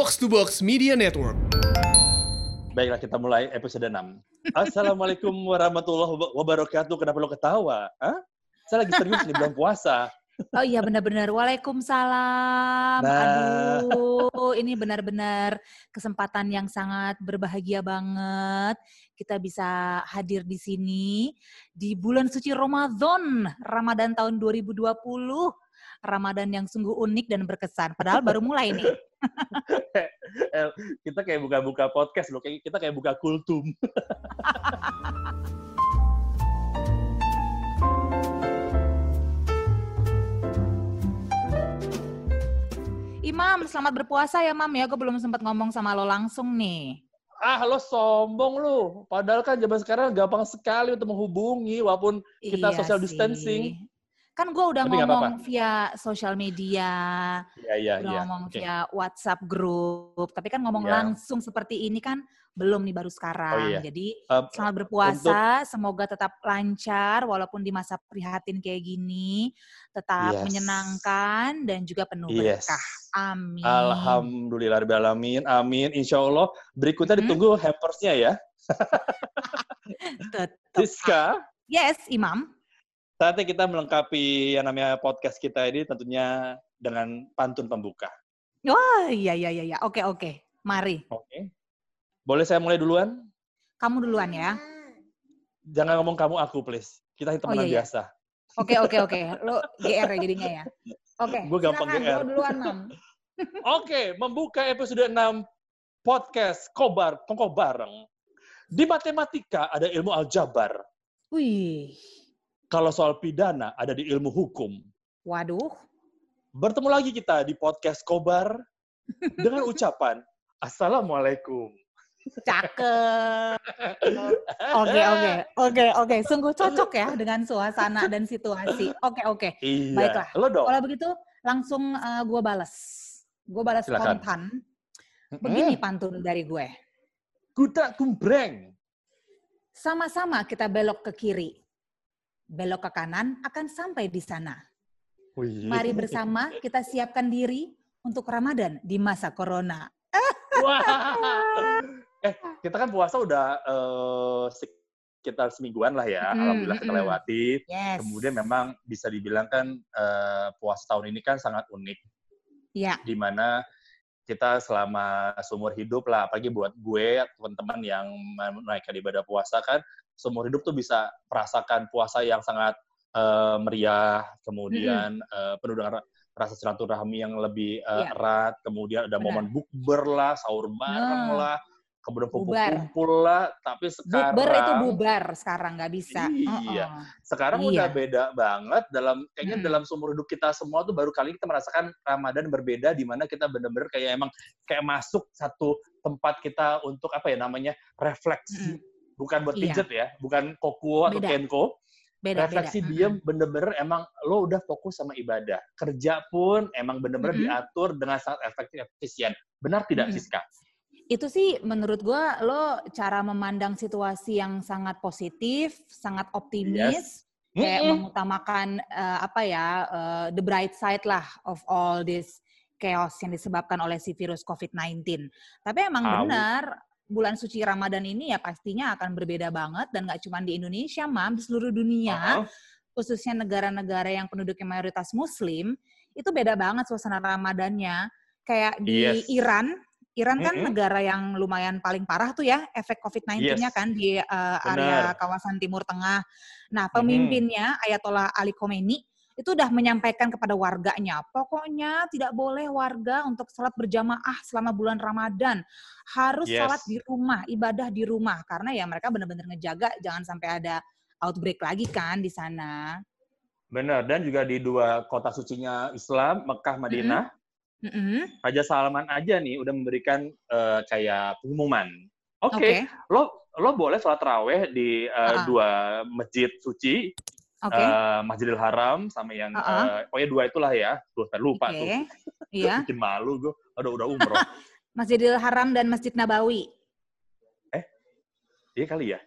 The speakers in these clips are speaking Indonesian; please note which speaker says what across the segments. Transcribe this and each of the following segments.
Speaker 1: Box to Box Media Network.
Speaker 2: Baiklah kita mulai episode 6. Assalamualaikum warahmatullahi wabarakatuh. Kenapa lo ketawa? Hah? Saya lagi serius nih bulan puasa.
Speaker 3: Oh iya benar-benar. Waalaikumsalam.
Speaker 2: Nah.
Speaker 3: Aduh, ini benar-benar kesempatan yang sangat berbahagia banget. Kita bisa hadir di sini di bulan suci Ramadan, Ramadan tahun 2020. Ramadan yang sungguh unik dan berkesan. Padahal baru mulai nih.
Speaker 2: El, kita kayak buka-buka podcast loh. Kayak kita kayak buka kultum.
Speaker 3: Imam, selamat berpuasa ya Mam ya. Gue belum sempat ngomong sama lo langsung nih.
Speaker 2: Ah, lo sombong lu. Padahal kan zaman sekarang gampang sekali untuk menghubungi walaupun kita
Speaker 3: Iya
Speaker 2: social
Speaker 3: sih. Kan gue udah
Speaker 2: Tapi
Speaker 3: ngomong via sosial media,
Speaker 2: Iya, iya,
Speaker 3: udah
Speaker 2: iya.
Speaker 3: ngomong
Speaker 2: Oke.
Speaker 3: via WhatsApp grup. Tapi kan ngomong
Speaker 2: Iya.
Speaker 3: langsung seperti ini kan belum nih baru sekarang.
Speaker 2: iya.
Speaker 3: Jadi
Speaker 2: Eh,
Speaker 3: selamat berpuasa, semoga tetap lancar walaupun di masa prihatin kayak gini, tetap
Speaker 2: Yes.
Speaker 3: menyenangkan dan juga penuh
Speaker 2: Yes.
Speaker 3: berkah. Amin.
Speaker 2: Alhamdulillah alamin. Amin. Insya Allah. Berikutnya
Speaker 3: Mhm.
Speaker 2: ditunggu hampersnya ya.
Speaker 3: Tetep.
Speaker 2: Siska.
Speaker 3: Yes, Imam.
Speaker 2: Saatnya kita melengkapi yang namanya podcast kita ini tentunya dengan pantun pembuka.
Speaker 3: Oh iya iya iya. iya. Oke oke. Mari.
Speaker 2: Oke. Boleh saya mulai duluan?
Speaker 3: Kamu duluan ya.
Speaker 2: Jangan ngomong kamu aku, please. Kita temenan
Speaker 3: iya, iya.
Speaker 2: biasa.
Speaker 3: Oke oke oke. Lo GR ya jadinya ya. Oke.
Speaker 2: Gua gampang
Speaker 3: silakan,
Speaker 2: GR.
Speaker 3: duluan, Mam.
Speaker 2: Oke, membuka episode 6 podcast Kobar, Kongko Bareng. Di matematika ada ilmu aljabar.
Speaker 3: Wih.
Speaker 2: Kalau soal pidana ada di ilmu hukum.
Speaker 3: Waduh.
Speaker 2: Bertemu lagi kita di podcast Kobar dengan ucapan Assalamualaikum.
Speaker 3: Cakep. Oke oke oke oke. Sungguh cocok ya dengan suasana dan situasi. Oke oke.
Speaker 2: Iya.
Speaker 3: Baiklah.
Speaker 2: Lo dong.
Speaker 3: Kalau begitu langsung gue balas. Gue balas
Speaker 2: Silakan.
Speaker 3: spontan. Begini pantun dari gue.
Speaker 2: Kuda kumbreng.
Speaker 3: Sama-sama kita belok ke kiri. Belok ke kanan akan sampai di sana.
Speaker 2: Wih.
Speaker 3: Mari bersama kita siapkan diri untuk Ramadan di masa corona.
Speaker 2: Wah. Eh, kita kan puasa udah eh, sekitar semingguan lah ya.
Speaker 3: Mm-mm,
Speaker 2: Alhamdulillah kita lewati.
Speaker 3: Yes.
Speaker 2: Kemudian memang bisa dibilang kan eh, puasa tahun ini kan sangat unik.
Speaker 3: Ya.
Speaker 2: Di mana kita selama seumur hidup lah, apalagi buat gue, teman-teman yang menaikkan ibadah puasa kan, seumur hidup tuh bisa merasakan puasa yang sangat eh, meriah, kemudian eh, penuh dengan ra- rasa silaturahmi yang lebih eh,
Speaker 3: Iya.
Speaker 2: erat, kemudian ada
Speaker 3: Benar.
Speaker 2: momen bukber lah, sahur bareng
Speaker 3: Nah.
Speaker 2: lah, kemudian kumpul-kumpul lah, tapi sekarang
Speaker 3: Bukber itu bubar sekarang nggak bisa.
Speaker 2: Iya.
Speaker 3: Uh-uh.
Speaker 2: sekarang
Speaker 3: Iya.
Speaker 2: udah beda banget dalam kayaknya
Speaker 3: Mm.
Speaker 2: dalam seumur hidup kita semua tuh baru kali ini kita merasakan Ramadan berbeda di mana kita bener-bener kayak emang kayak masuk satu tempat kita untuk apa ya namanya refleksi bukan buat
Speaker 3: Iya.
Speaker 2: pijet ya bukan kokuo atau
Speaker 3: Beda.
Speaker 2: kenko
Speaker 3: Beda
Speaker 2: refleksi
Speaker 3: beda.
Speaker 2: diam bener-bener emang lo udah fokus sama ibadah kerja pun emang bener-bener
Speaker 3: Mm-mm.
Speaker 2: diatur dengan sangat efektif efisien benar tidak
Speaker 3: Mm-mm.
Speaker 2: Siska
Speaker 3: Itu sih menurut gua lo cara memandang situasi yang sangat positif, sangat optimis, kayak
Speaker 2: Mm-mm.
Speaker 3: mengutamakan eh, apa ya eh, the bright side lah of all this chaos yang disebabkan oleh si virus COVID-19. Tapi emang benar bulan suci Ramadan ini ya pastinya akan berbeda banget dan nggak cuma di Indonesia, mam di seluruh dunia.
Speaker 2: Uh-uh.
Speaker 3: khususnya negara-negara yang penduduknya mayoritas Muslim, itu beda banget suasana Ramadannya. Kayak di
Speaker 2: Yes.
Speaker 3: Iran, Iran kan
Speaker 2: Mm-mm.
Speaker 3: negara yang lumayan paling parah tuh ya, efek COVID-19-nya
Speaker 2: Yes.
Speaker 3: kan di uh, area kawasan Timur Tengah. Nah, pemimpinnya Ayatollah Ali Khomeini itu udah menyampaikan kepada warganya, pokoknya tidak boleh warga untuk sholat berjamaah selama bulan Ramadan. Harus
Speaker 2: Yes.
Speaker 3: sholat di rumah, ibadah di rumah. Karena ya mereka benar-benar ngejaga jangan sampai ada outbreak lagi kan di sana.
Speaker 2: benar dan juga di dua kota sucinya Islam Mekah Madinah
Speaker 3: Mm-mm.
Speaker 2: Raja Salman aja nih udah memberikan eh, kayak pengumuman. Oke,
Speaker 3: Oke,
Speaker 2: lo lo boleh sholat raweh di eh,
Speaker 3: Ah.
Speaker 2: dua masjid suci,
Speaker 3: oke,
Speaker 2: eh, Masjidil Haram sama yang
Speaker 3: Ah,
Speaker 2: eh, pokoknya dua itulah ya. Tuh, lupa
Speaker 3: oke.
Speaker 2: tuh.
Speaker 3: Iya,
Speaker 2: Bikin malu gue. Aduh, udah umroh.
Speaker 3: Masjidil Haram dan Masjid Nabawi.
Speaker 2: Iya kali ya.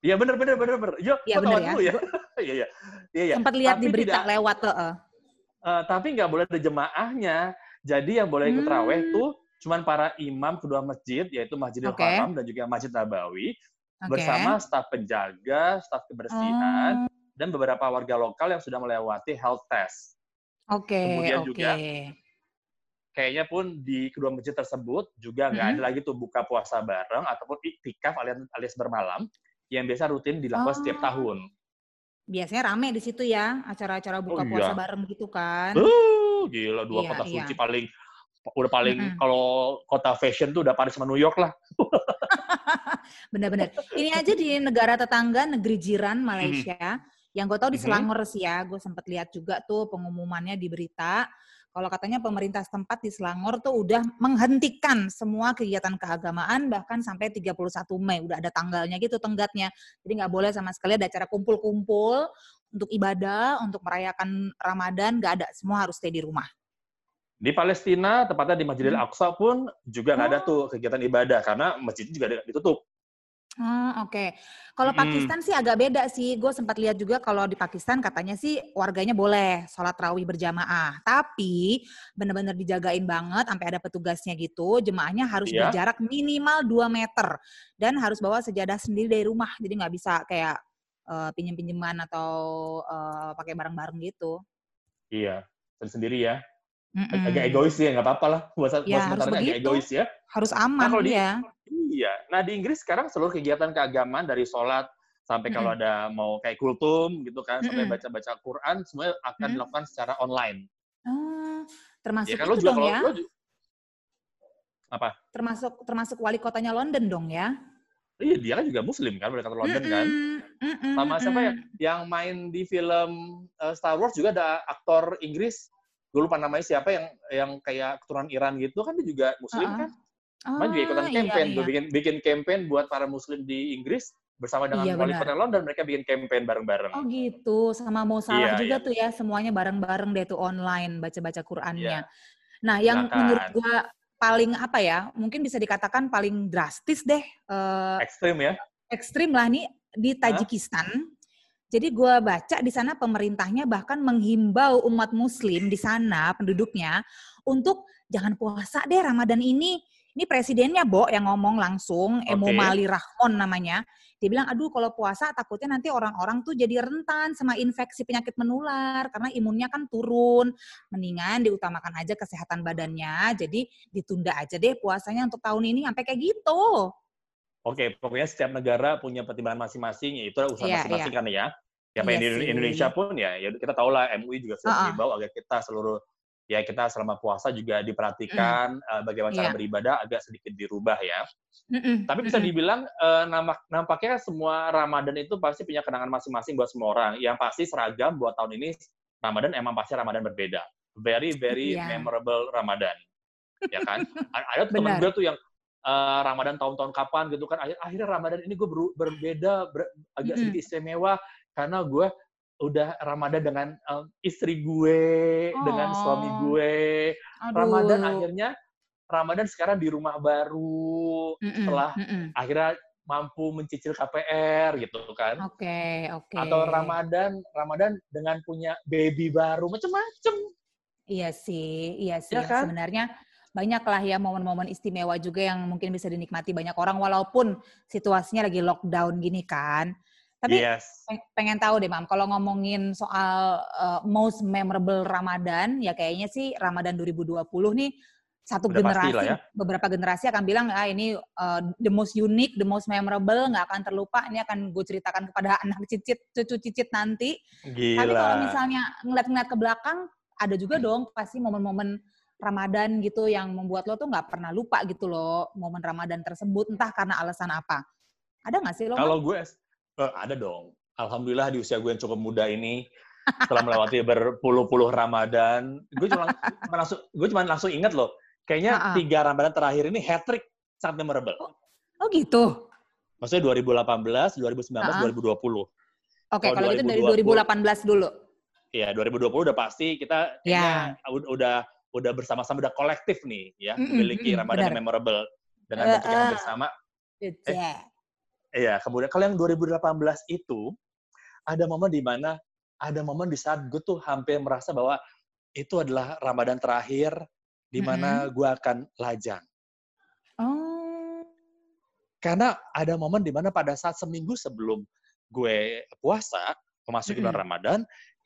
Speaker 2: Iya bener bener bener bener. Yo,
Speaker 3: Iya,
Speaker 2: kok
Speaker 3: bener
Speaker 2: tahu
Speaker 3: ya.
Speaker 2: dulu ya. Iya iya. Iya iya.
Speaker 3: Sempat lihat di
Speaker 2: Tapi
Speaker 3: berita
Speaker 2: tidak-
Speaker 3: lewat tuh. eh.
Speaker 2: Eh, tapi nggak boleh ada jemaahnya. Jadi yang boleh ikut
Speaker 3: Hmm.
Speaker 2: raweh tuh cuman para imam kedua masjid yaitu Masjidil
Speaker 3: Oke.
Speaker 2: Haram dan juga Masjid Nabawi
Speaker 3: Oke.
Speaker 2: bersama staf penjaga, staf kebersihan
Speaker 3: Oh,
Speaker 2: dan beberapa warga lokal yang sudah melewati health test.
Speaker 3: Oke,
Speaker 2: Kemudian
Speaker 3: oke.
Speaker 2: juga Kayaknya pun di kedua masjid tersebut juga nggak
Speaker 3: Mhm.
Speaker 2: ada lagi tuh buka puasa bareng ataupun iktikaf alias, alias bermalam yang biasa rutin dilakukan setiap
Speaker 3: Oh.
Speaker 2: tahun.
Speaker 3: Biasanya rame di situ ya, acara-acara buka
Speaker 2: Oh, iya.
Speaker 3: puasa bareng gitu kan.
Speaker 2: Uh, gila dua
Speaker 3: Iya,
Speaker 2: kota
Speaker 3: iya.
Speaker 2: suci paling udah paling
Speaker 3: Mm-mm.
Speaker 2: kalau kota fashion tuh udah Paris sama New York lah.
Speaker 3: Bener-bener. Ini aja di negara tetangga, negeri jiran Malaysia, yang gue tahu di
Speaker 2: Mhm.
Speaker 3: Selangor sih ya, gue sempat lihat juga tuh pengumumannya di berita. Kalau katanya pemerintah setempat di Selangor tuh udah menghentikan semua kegiatan keagamaan bahkan sampai 31 Mei. Udah ada tanggalnya gitu tenggatnya. Jadi nggak boleh sama sekali ada acara kumpul-kumpul untuk ibadah, untuk merayakan Ramadan, nggak ada. Semua harus stay di rumah.
Speaker 2: Di Palestina, tepatnya di Masjidil
Speaker 3: Hmm.
Speaker 2: Aqsa pun juga nggak ada
Speaker 3: Oh.
Speaker 2: tuh kegiatan ibadah karena masjidnya juga ditutup.
Speaker 3: Oh, oke. Kalau
Speaker 2: Mm-mm.
Speaker 3: Pakistan sih agak beda sih. Gue sempat lihat juga kalau di Pakistan katanya sih warganya boleh sholat rawih berjamaah. Tapi bener-bener dijagain banget sampai ada petugasnya gitu. Jemaahnya harus
Speaker 2: Iya.
Speaker 3: berjarak minimal 2 meter. Dan harus bawa sejadah sendiri dari rumah. Jadi nggak bisa kayak eh, pinjem-pinjeman atau eh, pakai bareng-bareng gitu.
Speaker 2: Iya, sendiri ya.
Speaker 3: Mm-mm.
Speaker 2: Agak egois sih, ya, nggak apa-apa lah. Buat, buat
Speaker 3: Ya, harus
Speaker 2: sementara agak egois ya.
Speaker 3: Harus
Speaker 2: Nah,
Speaker 3: aman
Speaker 2: kalau di,
Speaker 3: ya.
Speaker 2: Iya. Nah di Inggris sekarang seluruh kegiatan keagamaan dari sholat sampai kalau
Speaker 3: Mm-mm.
Speaker 2: ada mau kayak kultum gitu kan, sampai
Speaker 3: Mm-mm.
Speaker 2: baca-baca Quran semuanya akan
Speaker 3: Mm.
Speaker 2: dilakukan secara online. Ya
Speaker 3: termasuk
Speaker 2: kan lo
Speaker 3: itu
Speaker 2: juga
Speaker 3: dong
Speaker 2: kalau
Speaker 3: ya.
Speaker 2: lo apa?
Speaker 3: Termasuk termasuk wali kotanya London dong ya.
Speaker 2: Iya dia kan juga Muslim kan, dari kata London kan.
Speaker 3: Mm-mm, mm-mm,
Speaker 2: Sama siapa ya?
Speaker 3: mm-mm.
Speaker 2: Yang main di film uh, Star Wars juga ada aktor Inggris. Gue lupa namanya siapa yang yang kayak keturunan Iran gitu kan dia juga Muslim
Speaker 3: Uh-uh.
Speaker 2: kan. Main juga ikutan
Speaker 3: Ah, iya,
Speaker 2: campaign
Speaker 3: iya.
Speaker 2: bikin bikin campaign buat para Muslim di Inggris bersama dengan
Speaker 3: Iya,
Speaker 2: wali kota London mereka bikin campaign bareng-bareng.
Speaker 3: Oh gitu, sama mau salah
Speaker 2: Iya,
Speaker 3: juga
Speaker 2: iya.
Speaker 3: tuh ya, semuanya bareng-bareng deh tuh online baca-baca Qur'annya.
Speaker 2: Iya.
Speaker 3: Nah, yang
Speaker 2: Silakan.
Speaker 3: menurut gua paling apa ya, mungkin bisa dikatakan paling drastis deh, eh,
Speaker 2: Ekstrim ya.
Speaker 3: ekstrim lah nih di Tajikistan. Jadi gua baca di sana pemerintahnya bahkan menghimbau umat muslim di sana penduduknya untuk jangan puasa deh Ramadan ini. Ini presidennya Bo yang ngomong langsung, Emo
Speaker 2: Oke.
Speaker 3: Mali Rahmon namanya. Dia bilang, aduh kalau puasa takutnya nanti orang-orang tuh jadi rentan sama infeksi penyakit menular karena imunnya kan turun. Mendingan diutamakan aja kesehatan badannya, jadi ditunda aja deh puasanya untuk tahun ini sampai kayak gitu.
Speaker 2: Oke, pokoknya setiap negara punya pertimbangan masing-masing, ya itu urusan
Speaker 3: Iya,
Speaker 2: masing-masing kan ya. Ya,
Speaker 3: Iya
Speaker 2: di
Speaker 3: sih.
Speaker 2: Indonesia pun ya, ya kita tahu lah MUI juga sudah
Speaker 3: Uh-uh.
Speaker 2: mengimbau agar kita seluruh ya kita selama puasa juga diperhatikan eh, bagaimana cara
Speaker 3: Iya.
Speaker 2: beribadah agak sedikit dirubah ya.
Speaker 3: Mm-mm,
Speaker 2: Tapi bisa dibilang eh, nampak, nampaknya semua Ramadan itu pasti punya kenangan masing-masing buat semua orang. Yang pasti seragam buat tahun ini Ramadan emang pasti Ramadan berbeda. Very very
Speaker 3: Iya.
Speaker 2: memorable Ramadan. Ya kan? Ada
Speaker 3: Benar.
Speaker 2: gue tuh yang eh, Ramadan tahun-tahun kapan gitu kan. Akhir- Akhirnya Ramadan ini gue beru- berbeda, ber- agak
Speaker 3: Mm-mm.
Speaker 2: sedikit istimewa karena gue udah Ramadan dengan eh, istri gue, dengan suami
Speaker 3: Oh.
Speaker 2: gue.
Speaker 3: Aduh.
Speaker 2: Ramadan akhirnya Ramadan sekarang di rumah baru
Speaker 3: Mm-mm,
Speaker 2: setelah
Speaker 3: mm-mm.
Speaker 2: akhirnya mampu mencicil KPR gitu kan.
Speaker 3: Oke, oke.
Speaker 2: Atau Ramadan Ramadan dengan punya baby baru macam-macam.
Speaker 3: Iya sih, iya sih.
Speaker 2: Ya kan?
Speaker 3: Sebenarnya banyak lah ya momen-momen istimewa juga yang mungkin bisa dinikmati banyak orang walaupun situasinya lagi lockdown gini kan. Tapi
Speaker 2: yes.
Speaker 3: peng- pengen tahu deh, Mam, kalau ngomongin soal uh, most memorable Ramadan, ya kayaknya sih Ramadan 2020 nih satu
Speaker 2: Udah
Speaker 3: generasi,
Speaker 2: ya.
Speaker 3: beberapa generasi akan bilang ah ini uh, the most unique, the most memorable, nggak akan terlupa. Ini akan gue ceritakan kepada anak cicit, cucu cicit nanti.
Speaker 2: Gila.
Speaker 3: Tapi kalau misalnya ngeliat-ngeliat ke belakang, ada juga dong pasti momen-momen Ramadan gitu yang membuat lo tuh nggak pernah lupa gitu loh momen Ramadan tersebut, entah karena alasan apa. Ada nggak sih lo?
Speaker 2: Kalau gue eh, ada dong. Alhamdulillah di usia gue yang cukup muda ini setelah melewati berpuluh-puluh Ramadan, gue cuma langsung gue cuma langsung ingat loh. Kayaknya
Speaker 3: Ha-ha.
Speaker 2: tiga Ramadan terakhir ini hat trick sangat memorable.
Speaker 3: Oh gitu.
Speaker 2: Maksudnya 2018, 2019,
Speaker 3: Ha-ha.
Speaker 2: 2020.
Speaker 3: Oke,
Speaker 2: Kalau
Speaker 3: kalau gitu dari
Speaker 2: 2020.
Speaker 3: 2018 dulu.
Speaker 2: Iya, 2020 udah pasti kita
Speaker 3: Ya.
Speaker 2: kayaknya ud- udah udah bersama-sama udah kolektif nih ya
Speaker 3: Mm-mm,
Speaker 2: memiliki
Speaker 3: mm-mm,
Speaker 2: Ramadan
Speaker 3: benar.
Speaker 2: yang memorable dengan
Speaker 3: Eh,
Speaker 2: bentuk yang
Speaker 3: eh.
Speaker 2: bersama.
Speaker 3: Yeah.
Speaker 2: Iya, kemudian kalau yang 2018 itu ada momen di mana ada momen di saat gue tuh hampir merasa bahwa itu adalah Ramadan terakhir di mana gue akan lajang. Karena ada momen di mana pada saat seminggu sebelum gue puasa, memasuki bulan
Speaker 3: Mm-mm.
Speaker 2: Ramadan,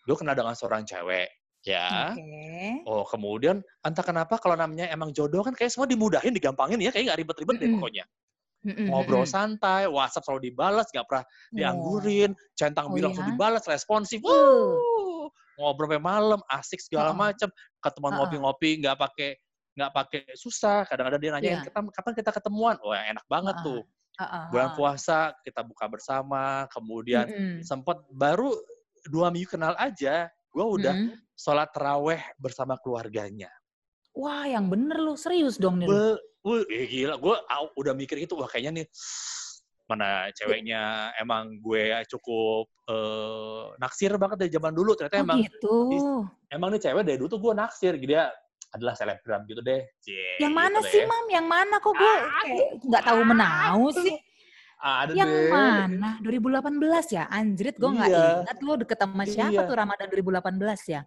Speaker 2: gue kenal dengan seorang cewek. Ya.
Speaker 3: Oke.
Speaker 2: Oh, kemudian entah kenapa kalau namanya emang jodoh kan kayak semua dimudahin, digampangin ya, kayak nggak ribet-ribet deh
Speaker 3: Mm-mm.
Speaker 2: pokoknya.
Speaker 3: Mm-mm,
Speaker 2: Ngobrol santai, WhatsApp selalu dibalas, nggak pernah
Speaker 3: Oh.
Speaker 2: dianggurin, centang
Speaker 3: Oh,
Speaker 2: bilang
Speaker 3: ya?
Speaker 2: selalu dibalas, responsif.
Speaker 3: Uh.
Speaker 2: Ngobrol sampai malam, asik segala
Speaker 3: Heeh.
Speaker 2: macem, ketemuan
Speaker 3: Heeh.
Speaker 2: ngopi-ngopi, nggak pakai nggak pakai susah. Kadang-kadang dia nanyain,
Speaker 3: Iya.
Speaker 2: kapan, kita ketemuan? Wah, enak banget
Speaker 3: Heeh.
Speaker 2: tuh.
Speaker 3: Heeh,
Speaker 2: Bulan puasa kita buka bersama, kemudian
Speaker 3: Mm-mm.
Speaker 2: sempat baru dua minggu kenal aja, gue udah
Speaker 3: Mm-mm.
Speaker 2: sholat teraweh bersama keluarganya.
Speaker 3: Wah, yang bener lu. Serius dong nih.
Speaker 2: Be, wih, eh, gila, gue udah mikir gitu, wah kayaknya nih mana ceweknya emang gue cukup eh, naksir banget dari zaman dulu. Ternyata
Speaker 3: Oh
Speaker 2: emang
Speaker 3: gitu.
Speaker 2: emang nih cewek dari dulu tuh gue naksir, dia adalah selebgram gitu deh. Cie,
Speaker 3: Yang mana
Speaker 2: gitu
Speaker 3: sih,
Speaker 2: deh.
Speaker 3: Mam? Yang mana kok gue nggak tahu menau sih?
Speaker 2: Ada
Speaker 3: Yang
Speaker 2: deh.
Speaker 3: mana? 2018 ya? Anjrit, gue nggak
Speaker 2: Iya.
Speaker 3: ingat lu deket sama siapa
Speaker 2: Iya.
Speaker 3: tuh Ramadan 2018 ya?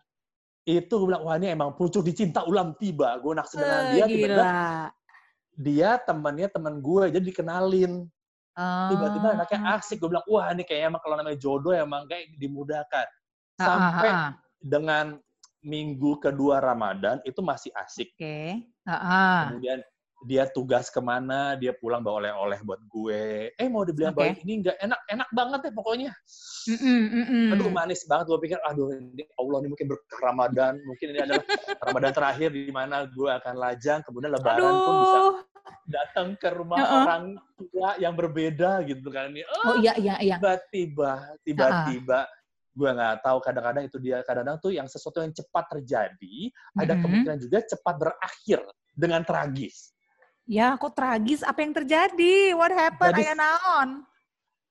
Speaker 2: Itu gue bilang, wah ini emang pucuk dicinta ulam tiba. Gue naksir dengan
Speaker 3: Eh,
Speaker 2: dia, tiba-tiba
Speaker 3: gila.
Speaker 2: dia temannya teman gue, jadi dikenalin. Tiba-tiba anaknya
Speaker 3: Ah.
Speaker 2: asik. Gue bilang, wah ini kayak emang kalau namanya jodoh emang kayak dimudahkan.
Speaker 3: Ah, ah,
Speaker 2: Sampai
Speaker 3: ah, ah.
Speaker 2: dengan minggu kedua Ramadan itu masih asik.
Speaker 3: Oke. Ah, ah.
Speaker 2: Kemudian dia tugas ke mana, dia pulang bawa oleh-oleh buat gue. Eh mau dibeliin bawa ini enggak enak, enak banget deh pokoknya.
Speaker 3: Mm-mm, mm-mm.
Speaker 2: Aduh manis banget. Gue pikir, aduh ini Allah ini mungkin berkah Ramadan. Mungkin ini adalah Ramadan terakhir di mana gue akan lajang. Kemudian Lebaran pun bisa
Speaker 3: Aduh.
Speaker 2: datang ke rumah
Speaker 3: Heeh.
Speaker 2: orang tua yang berbeda gitu kan. Oh,
Speaker 3: Oh iya, iya, iya.
Speaker 2: tiba-tiba, tiba-tiba gue nggak tahu kadang-kadang itu dia kadang-kadang tuh yang sesuatu yang cepat terjadi ada
Speaker 3: Mm-mm.
Speaker 2: kemungkinan juga cepat berakhir dengan tragis.
Speaker 3: Ya, kok tragis? Apa yang terjadi? What happened?
Speaker 2: Jadi-
Speaker 3: naon?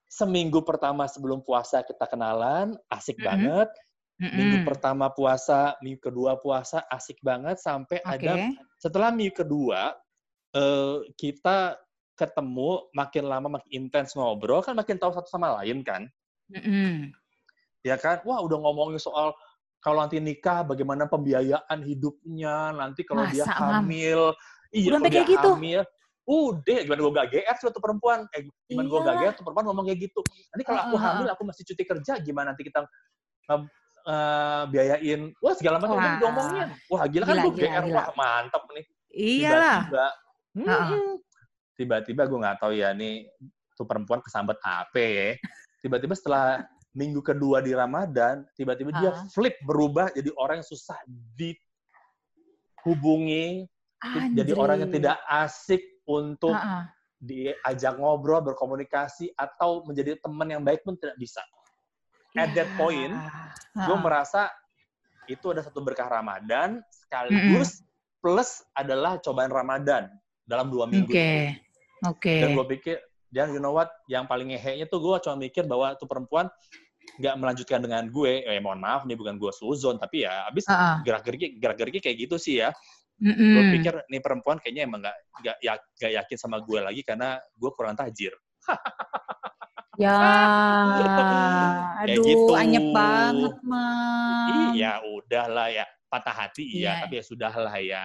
Speaker 2: Seminggu pertama sebelum puasa kita kenalan, asik
Speaker 3: Mm-mm.
Speaker 2: banget. Minggu
Speaker 3: Mm-mm.
Speaker 2: pertama puasa, minggu kedua puasa, asik banget. Sampai
Speaker 3: Oke.
Speaker 2: ada, setelah minggu kedua, eh, kita ketemu, makin lama makin intens ngobrol, kan makin tahu satu sama lain kan.
Speaker 3: Mm-mm.
Speaker 2: ya kan? Wah, udah ngomongin soal kalau nanti nikah bagaimana pembiayaan hidupnya, nanti kalau dia
Speaker 3: Masa, Mam?
Speaker 2: Iya
Speaker 3: Udah sampai kayak gitu?
Speaker 2: hamil, udah gimana gue gak GR tuh perempuan, eh gimana gue gak
Speaker 3: Iyalah.
Speaker 2: GR tuh perempuan ngomong kayak gitu. Nanti kalau aku hamil, aku masih cuti kerja, gimana nanti kita nge- eh, biayain, wah segala macam
Speaker 3: Wah.
Speaker 2: diomongin. Wah gila kan gue GR,
Speaker 3: gila.
Speaker 2: wah mantep nih.
Speaker 3: Iyalah.
Speaker 2: Tiba-tiba, hmm, tiba-tiba gue nggak tahu ya nih tuh perempuan kesambet apa ya. Tiba-tiba setelah minggu kedua di Ramadan, tiba-tiba dia flip berubah jadi orang yang susah dihubungi, jadi orang yang tidak asik untuk
Speaker 3: Heeh.
Speaker 2: diajak ngobrol, berkomunikasi, atau menjadi teman yang baik pun tidak bisa. At that
Speaker 3: Ya.
Speaker 2: point, Gue merasa itu ada satu berkah Ramadan, sekaligus plus adalah cobaan Ramadan dalam dua minggu
Speaker 3: Oke.
Speaker 2: itu.
Speaker 3: Oke.
Speaker 2: Dan gue pikir, dan you know what, yang paling ngehenya tuh gue cuma mikir bahwa tuh perempuan nggak melanjutkan dengan gue. Eh mohon maaf nih bukan gue suzon, tapi ya abis
Speaker 3: Heeh.
Speaker 2: gerak-geriki gerak-geriki kayak gitu sih ya.
Speaker 3: Mm-mm.
Speaker 2: Gue pikir nih perempuan kayaknya emang nggak nggak ya, nggak yakin sama gue lagi karena gue kurang tajir.
Speaker 3: Ya, aduh,
Speaker 2: gitu.
Speaker 3: anyep banget, Mam.
Speaker 2: Iya udahlah ya patah hati iya,
Speaker 3: Iya.
Speaker 2: tapi ya sudahlah ya.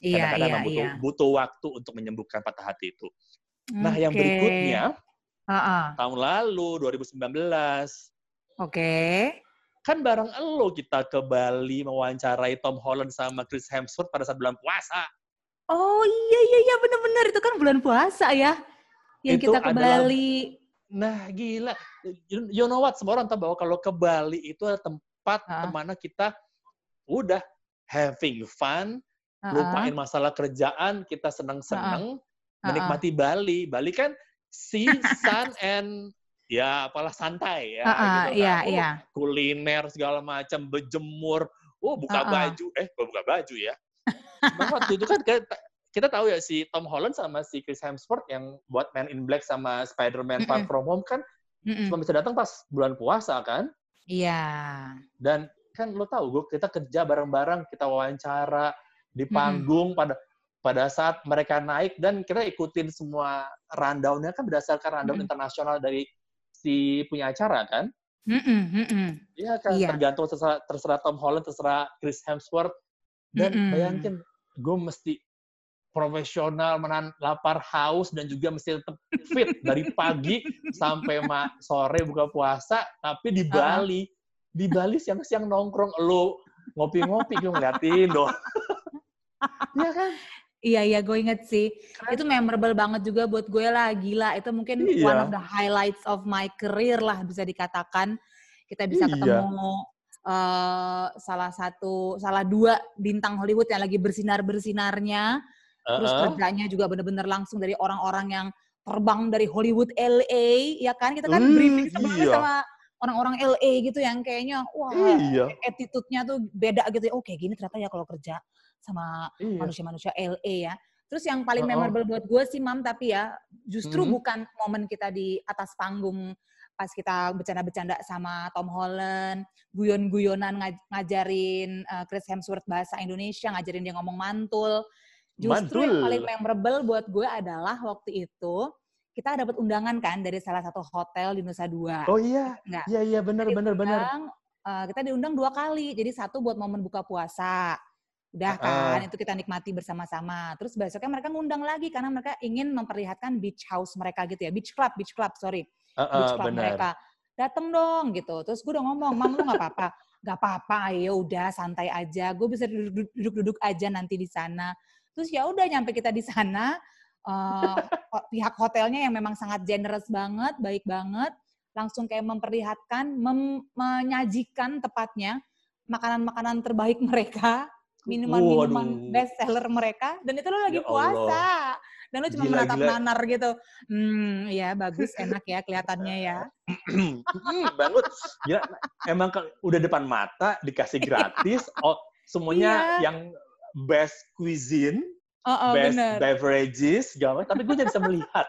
Speaker 3: Iya,
Speaker 2: Kadang-kadang
Speaker 3: iya,
Speaker 2: butuh,
Speaker 3: iya.
Speaker 2: butuh waktu untuk menyembuhkan patah hati itu. Nah, yang
Speaker 3: Oke.
Speaker 2: berikutnya,
Speaker 3: Heeh.
Speaker 2: tahun lalu, 2019,
Speaker 3: Oke.
Speaker 2: Kan bareng elo kita ke Bali mewawancarai Tom Holland sama Chris Hemsworth pada saat bulan puasa.
Speaker 3: Oh iya iya iya benar-benar itu kan bulan puasa ya. Yang
Speaker 2: Itu
Speaker 3: kita ke
Speaker 2: adalah-
Speaker 3: Bali.
Speaker 2: Nah, gila. You, you know what? Semua orang tahu bahwa kalau ke Bali itu ada tempat di mana kita udah having fun,
Speaker 3: Heeh.
Speaker 2: lupain masalah kerjaan, kita seneng-seneng,
Speaker 3: Heeh.
Speaker 2: menikmati Bali. Bali kan sea, sun, and ya apalah santai ya.
Speaker 3: Heeh,
Speaker 2: gitu kan.
Speaker 3: Iya
Speaker 2: Oh, kuliner segala macam, berjemur, oh buka
Speaker 3: Uh-uh.
Speaker 2: baju, eh gua buka baju ya. Nah, waktu itu kan kita, kita tahu ya si Tom Holland sama si Chris Hemsworth yang buat Man in Black sama Spider-Man Far
Speaker 3: Mm-mm.
Speaker 2: From Home kan
Speaker 3: Mm-mm.
Speaker 2: cuma bisa datang pas bulan puasa kan.
Speaker 3: Iya.
Speaker 2: Dan kan lo tahu gue kita kerja bareng-bareng, kita wawancara di panggung pada pada saat mereka naik dan kita ikutin semua rundown-nya kan berdasarkan rundown
Speaker 3: Mm-mm.
Speaker 2: internasional dari si punya acara kan.
Speaker 3: Mm-mm, mm-mm.
Speaker 2: Iya kan,
Speaker 3: Iya.
Speaker 2: tergantung terserah, terserah Tom Holland, terserah Chris Hemsworth. Dan
Speaker 3: Mm-mm.
Speaker 2: bayangin, gue mesti profesional, menahan lapar, haus, dan juga mesti tetap fit dari pagi sampai ma sore buka puasa. Tapi di Bali, uh. di Bali siang-siang nongkrong, lo ngopi-ngopi, gue ngeliatin dong.
Speaker 3: Iya kan? Iya, iya, gue inget sih. Itu memorable banget juga buat gue lah, gila. Itu mungkin iya. one of the highlights of my career lah, bisa dikatakan. Kita bisa iya. ketemu uh, salah satu, salah dua bintang Hollywood yang lagi bersinar-bersinarnya Terus uh -huh. kerjanya juga bener-bener langsung dari orang-orang yang terbang dari Hollywood LA, ya kan? Kita kan uh, briefing sebelumnya iya. sama orang-orang LA gitu yang kayaknya wah iya. attitude-nya tuh beda gitu. Oh kayak gini ternyata ya kalau kerja sama iya. manusia-manusia iya. LA ya. Terus yang paling -oh. memorable buat gue sih Mam tapi ya justru mm -hmm. bukan momen kita di atas panggung pas kita bercanda-bercanda sama Tom Holland, guyon-guyonan ngajarin uh, Chris Hemsworth bahasa Indonesia, ngajarin dia ngomong mantul. Justru Mantul. yang paling memorable buat gue adalah waktu itu kita dapat undangan kan dari salah satu hotel di Nusa Dua.
Speaker 2: Oh iya, Nggak. iya iya benar benar benar.
Speaker 3: Uh, kita diundang dua kali, jadi satu buat momen buka puasa. Udah kan, uh. itu kita nikmati bersama-sama. Terus besoknya mereka ngundang lagi karena mereka ingin memperlihatkan beach house mereka gitu ya, beach club, beach club, sorry, uh, uh, beach club bener. mereka. Dateng dong gitu. Terus gue udah ngomong, mam lu nggak apa-apa, nggak apa-apa, ya udah santai aja. Gue bisa duduk-duduk aja nanti di sana. Terus ya udah nyampe kita di sana, uh, pihak hotelnya yang memang sangat generous banget, baik banget, langsung kayak memperlihatkan, mem menyajikan tepatnya makanan-makanan terbaik mereka, minuman-minuman best seller mereka, dan itu lo lagi ya puasa. Dan lo cuma gila, menatap gila. nanar gitu. Hmm, ya bagus, enak ya kelihatannya ya.
Speaker 2: hmm, banget. Ya, emang udah depan mata, dikasih gratis, oh, semuanya yeah. yang best cuisine, oh, oh, best bener. beverages, segala macam. Tapi gue jadi bisa melihat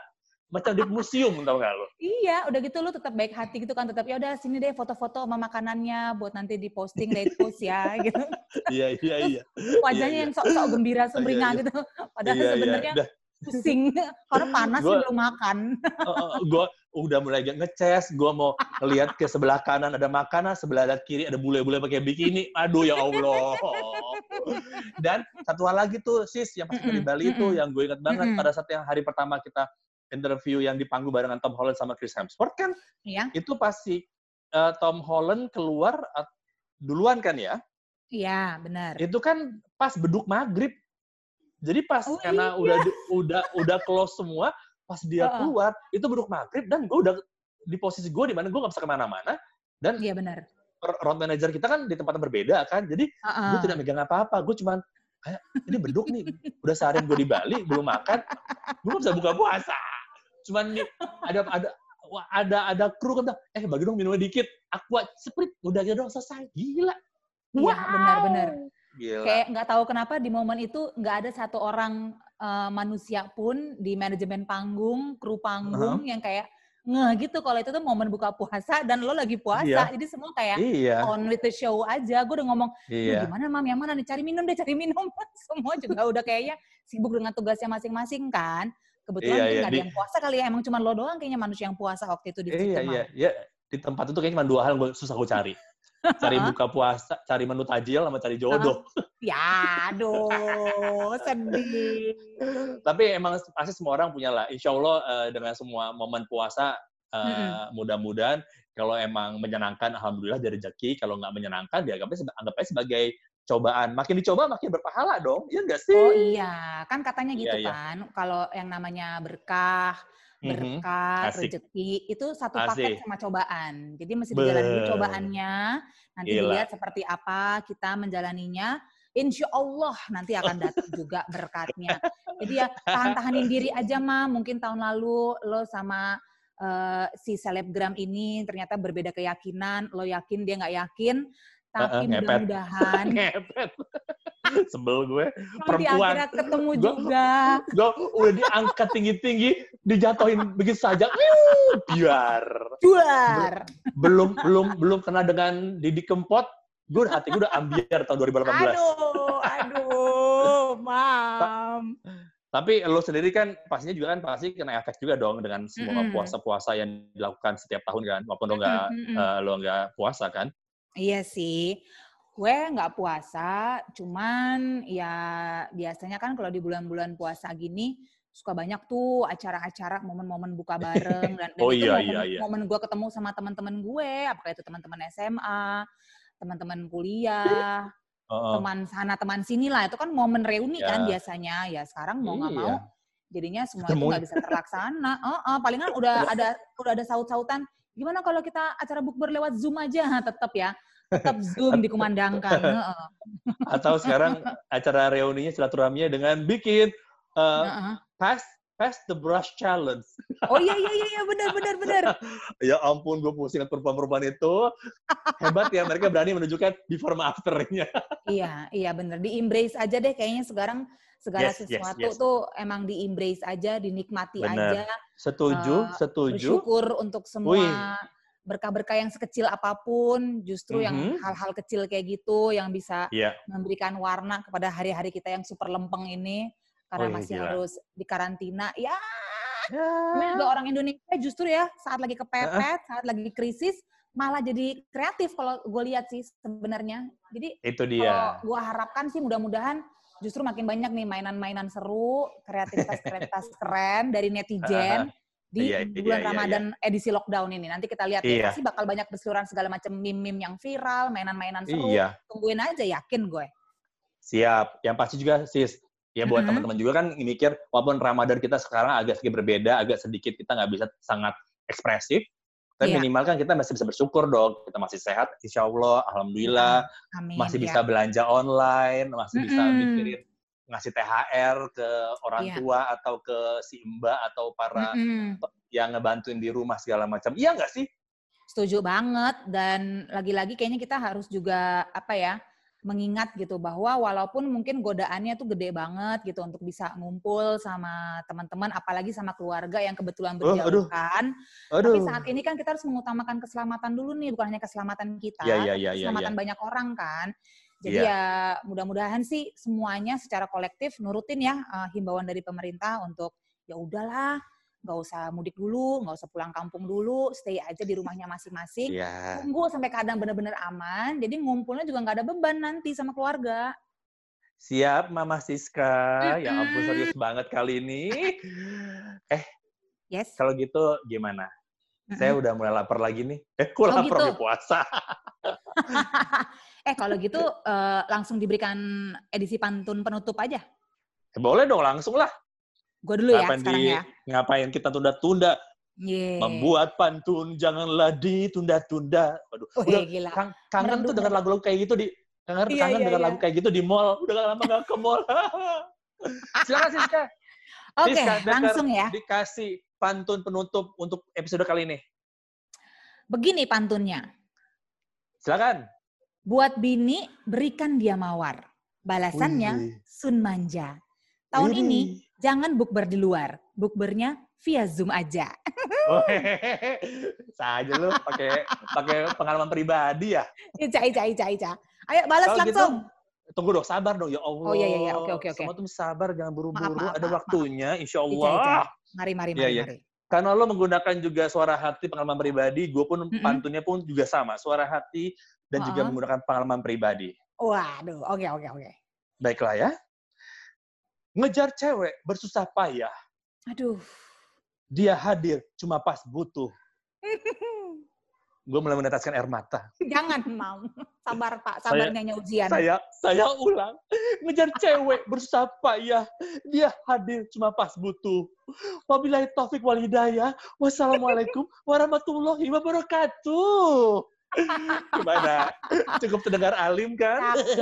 Speaker 2: macam di museum tau gak lo?
Speaker 3: Iya, udah gitu lo tetap baik hati gitu kan, tetap ya udah sini deh foto-foto sama makanannya buat nanti di posting date post ya gitu.
Speaker 2: Iya iya iya.
Speaker 3: Wajahnya iya, yang iya. sok-sok gembira iya, sumringah iya, gitu. Padahal iya, sebenarnya iya pusing karena panas gua, belum makan.
Speaker 2: Uh, gue udah mulai ngeces, gue mau ngeliat ke sebelah kanan ada makanan, sebelah kiri ada bule-bule pakai bikini. Aduh ya Allah. Dan satu hal lagi tuh sis yang pas mm -mm, di Bali mm -mm. itu yang gue inget banget mm -mm. pada saat yang hari pertama kita interview yang di panggung barengan Tom Holland sama Chris Hemsworth kan. Iya. Itu pasti uh, Tom Holland keluar uh, duluan kan ya?
Speaker 3: Iya, benar.
Speaker 2: Itu kan pas beduk maghrib jadi pas oh, karena iya. udah udah udah close semua, pas dia -uh. keluar itu beduk maghrib dan gue udah di posisi gue di mana gue nggak bisa ke mana-mana dan
Speaker 3: iya benar.
Speaker 2: Road manager kita kan di tempat yang berbeda kan, jadi uh -uh. gue tidak megang apa-apa, gue cuman kayak ini beduk nih, udah seharian gue di Bali belum makan, gue gak bisa buka puasa. Cuman nih, ada ada ada ada kru kan, eh bagi dong minumnya dikit, aqua sprit udah gitu dong selesai, gila.
Speaker 3: Iya, wow. benar-benar. Gila. Kayak nggak tahu kenapa di momen itu nggak ada satu orang uh, manusia pun di manajemen panggung, kru panggung uh -huh. yang kayak nge gitu kalau itu tuh momen buka puasa dan lo lagi puasa iya. jadi semua kayak iya. on with the show aja gue udah ngomong iya. gimana mam yang mana nih cari minum deh cari minum semua juga udah kayaknya sibuk dengan tugasnya masing-masing kan kebetulan iya, iya. ada yang puasa kali ya emang cuma lo doang kayaknya manusia yang puasa waktu itu di
Speaker 2: iya, iya, iya. di tempat itu kayaknya cuma dua hal gue susah gue cari cari buka puasa, cari menu tajil sama cari jodoh.
Speaker 3: Ya, aduh, sedih.
Speaker 2: Tapi emang pasti semua orang punya lah. Insya Allah uh, dengan semua momen puasa, uh, hmm. mudah-mudahan kalau emang menyenangkan, alhamdulillah dari rezeki. Kalau nggak menyenangkan, dia anggapnya, anggapnya sebagai cobaan. Makin dicoba, makin berpahala dong. Iya nggak sih?
Speaker 3: Oh iya, kan katanya iya, gitu iya, kan. Iya. Kalau yang namanya berkah, Mhm, berkat, mm-hmm. rezeki, itu satu paket sama cobaan. Jadi mesti dijalani cobaannya, nanti Gila. dilihat seperti apa kita menjalaninya. Insya Allah nanti akan datang juga berkatnya. Jadi ya tahan-tahanin diri aja mah. Mungkin tahun lalu lo sama uh, si selebgram ini ternyata berbeda keyakinan. Lo yakin dia nggak yakin. Tapi uh, mudah-mudahan.
Speaker 2: Sebel gue.
Speaker 3: Perempuan. akhirnya ketemu gua, juga.
Speaker 2: gue udah diangkat tinggi-tinggi dijatuhin begitu saja. Biar.
Speaker 3: Biar
Speaker 2: belum belum belum kena dengan Didi Kempot gue hati gue udah ambiar tahun 2018
Speaker 3: aduh aduh mam.
Speaker 2: Tapi lo sendiri kan pastinya juga kan pasti kena efek juga dong dengan semua puasa-puasa yang dilakukan setiap tahun kan, walaupun lo nggak uh, lo nggak puasa kan?
Speaker 3: Iya sih Gue nggak puasa, cuman ya biasanya kan kalau di bulan-bulan puasa gini suka banyak tuh acara-acara momen-momen buka bareng dan, dan
Speaker 2: Oh
Speaker 3: itu
Speaker 2: iya,
Speaker 3: momen,
Speaker 2: iya, iya.
Speaker 3: momen gue ketemu sama teman-teman gue, apakah itu teman-teman SMA, teman-teman kuliah,
Speaker 2: Heeh.
Speaker 3: teman sana teman sini lah itu kan momen reuni
Speaker 2: Ya.
Speaker 3: kan biasanya ya sekarang mau nggak
Speaker 2: Iya.
Speaker 3: mau jadinya semua itu nggak bisa terlaksana Heeh, palingan udah ada udah ada saut-sautan gimana kalau kita acara bukber lewat zoom aja tetap ya tetap zoom dikumandangkan Heeh.
Speaker 2: Atau sekarang acara reuninya silaturahminya dengan bikin uh,
Speaker 3: Heeh.
Speaker 2: pass pass the brush challenge.
Speaker 3: oh iya iya iya iya benar benar benar
Speaker 2: Ya ampun, gue pusing liat perempuan-perempuan itu. Hebat ya, mereka berani menunjukkan before sama after-nya.
Speaker 3: iya iya benar di embrace aja deh kayaknya sekarang segala
Speaker 2: Yes, yes,
Speaker 3: sesuatu
Speaker 2: yes.
Speaker 3: tuh emang di embrace aja dinikmati
Speaker 2: Benar.
Speaker 3: aja
Speaker 2: Setuju,
Speaker 3: Eh,
Speaker 2: setuju.
Speaker 3: bersyukur untuk semua
Speaker 2: Wih.
Speaker 3: berkah-berkah yang sekecil apa pun, justru yang
Speaker 2: Mhm.
Speaker 3: hal-hal kecil kayak gitu yang bisa
Speaker 2: Iya,
Speaker 3: memberikan warna kepada hari-hari kita yang super lempeng ini karena
Speaker 2: Wih,
Speaker 3: masih
Speaker 2: gila.
Speaker 3: harus di karantina. Ya,
Speaker 2: Ya.
Speaker 3: juga orang Indonesia justru ya saat lagi kepepet, saat lagi krisis malah jadi kreatif kalau gue lihat sih sebenarnya. Jadi
Speaker 2: itu
Speaker 3: kalau
Speaker 2: dia.
Speaker 3: gue harapkan sih mudah-mudahan justru makin banyak nih mainan-mainan seru, kreativitas-kreativitas keren dari netizen di
Speaker 2: Iya, iya,
Speaker 3: bulan
Speaker 2: iya,
Speaker 3: Ramadan edisi lockdown ini. Nanti kita lihat ya,
Speaker 2: Iya.
Speaker 3: pasti bakal banyak berseluruhan segala macam meme-meme yang viral, mainan-mainan seru.
Speaker 2: Iya,
Speaker 3: Tungguin aja, yakin gue.
Speaker 2: siap. Yang pasti juga, sis, ya buat
Speaker 3: Mhm.
Speaker 2: teman-teman juga kan mikir, walaupun Ramadan kita sekarang agak sedikit berbeda, agak sedikit kita nggak bisa sangat ekspresif, tapi
Speaker 3: Iya.
Speaker 2: minimal kan kita masih bisa bersyukur dong. Kita masih sehat, insya Allah, Alhamdulillah.
Speaker 3: Amin.
Speaker 2: masih
Speaker 3: ya.
Speaker 2: bisa belanja online, masih bisa
Speaker 3: Mm-mm.
Speaker 2: mikirin ngasih THR ke orang
Speaker 3: Iya.
Speaker 2: tua atau ke si mbak atau para
Speaker 3: Mm-mm.
Speaker 2: yang ngebantuin di rumah segala macam. Iya nggak sih?
Speaker 3: Setuju banget dan lagi-lagi kayaknya kita harus juga apa ya mengingat gitu bahwa walaupun mungkin godaannya tuh gede banget gitu untuk bisa ngumpul sama teman-teman apalagi sama keluarga yang kebetulan
Speaker 2: Oh, aduh.
Speaker 3: berjauhan.
Speaker 2: Aduh.
Speaker 3: Tapi saat ini kan kita harus mengutamakan keselamatan dulu nih, bukan hanya keselamatan kita, tapi
Speaker 2: iya, iya,
Speaker 3: keselamatan
Speaker 2: iya.
Speaker 3: banyak orang kan. Jadi
Speaker 2: Iya.
Speaker 3: ya mudah-mudahan sih semuanya secara kolektif nurutin ya eh, himbauan dari pemerintah untuk ya udahlah, nggak usah mudik dulu, nggak usah pulang kampung dulu, stay aja di rumahnya masing-masing.
Speaker 2: Iya.
Speaker 3: Tunggu sampai keadaan benar-benar aman, jadi ngumpulnya juga nggak ada beban nanti sama keluarga.
Speaker 2: Siap, Mama Siska. Ya ampun, serius banget kali ini. Eh,
Speaker 3: Yes.
Speaker 2: kalau gitu gimana? Saya
Speaker 3: Mm-mm.
Speaker 2: udah mulai lapar lagi nih. Eh, kok lapar
Speaker 3: gitu.
Speaker 2: puasa?
Speaker 3: eh kalau gitu eh, langsung diberikan edisi pantun penutup aja.
Speaker 2: Boleh dong, langsung lah.
Speaker 3: Gue dulu ya
Speaker 2: Ngapain
Speaker 3: sekarang
Speaker 2: di-
Speaker 3: ya.
Speaker 2: Ngapain kita tunda-tunda?
Speaker 3: Yeah.
Speaker 2: Membuat pantun janganlah ditunda-tunda. Waduh,
Speaker 3: Wih,
Speaker 2: udah
Speaker 3: gila.
Speaker 2: kang- kangen tuh dengan lagu-lagu kayak gitu di kangen,
Speaker 3: Iya,
Speaker 2: kangen
Speaker 3: iya,
Speaker 2: dengan
Speaker 3: iya.
Speaker 2: lagu kayak gitu di mall. Udah gak lama gak ke mall. Silakan Siska.
Speaker 3: Oke,
Speaker 2: Deker,
Speaker 3: langsung ya.
Speaker 2: Dikasih pantun penutup untuk episode kali ini.
Speaker 3: Begini pantunnya.
Speaker 2: Silakan.
Speaker 3: Buat bini, berikan dia mawar. Balasannya,
Speaker 2: Wih.
Speaker 3: sun manja. Tahun
Speaker 2: Widih.
Speaker 3: ini, jangan bukber di luar. Bukbernya via Zoom aja.
Speaker 2: Oh, Saja lu pakai pakai pengalaman pribadi ya.
Speaker 3: Ica, Ica, Ica, Ica. Ayo balas
Speaker 2: gitu,
Speaker 3: langsung.
Speaker 2: Tunggu dong, sabar dong ya Allah.
Speaker 3: Oh, iya, iya, iya. Oke, oke, oke.
Speaker 2: Semua tuh sabar, jangan buru-buru. Ada
Speaker 3: maaf,
Speaker 2: waktunya, insya
Speaker 3: Ica, Ica.
Speaker 2: Allah.
Speaker 3: Mari, mari,
Speaker 2: Iya,
Speaker 3: mari,
Speaker 2: iya.
Speaker 3: mari.
Speaker 2: Karena lo menggunakan juga suara hati pengalaman pribadi, gue pun
Speaker 3: Mm-mm.
Speaker 2: pantunnya pun juga sama, suara hati dan juga
Speaker 3: Uh-uh.
Speaker 2: menggunakan pengalaman pribadi.
Speaker 3: Waduh, oke, oke, oke.
Speaker 2: Baiklah ya. Ngejar cewek bersusah payah,
Speaker 3: Aduh.
Speaker 2: dia hadir cuma pas butuh. Gue mulai meneteskan air mata.
Speaker 3: Jangan, Mam. Sabar, Pak.
Speaker 2: Saya-
Speaker 3: Sabar nyanyi ujian.
Speaker 2: Saya saya ulang. Ngejar cewek bersusah payah, dia hadir cuma pas butuh. Wabillahi taufik wal hidayah. Wassalamualaikum warahmatullahi wabarakatuh. Gimana? Cukup terdengar alim kan?
Speaker 3: Cakep.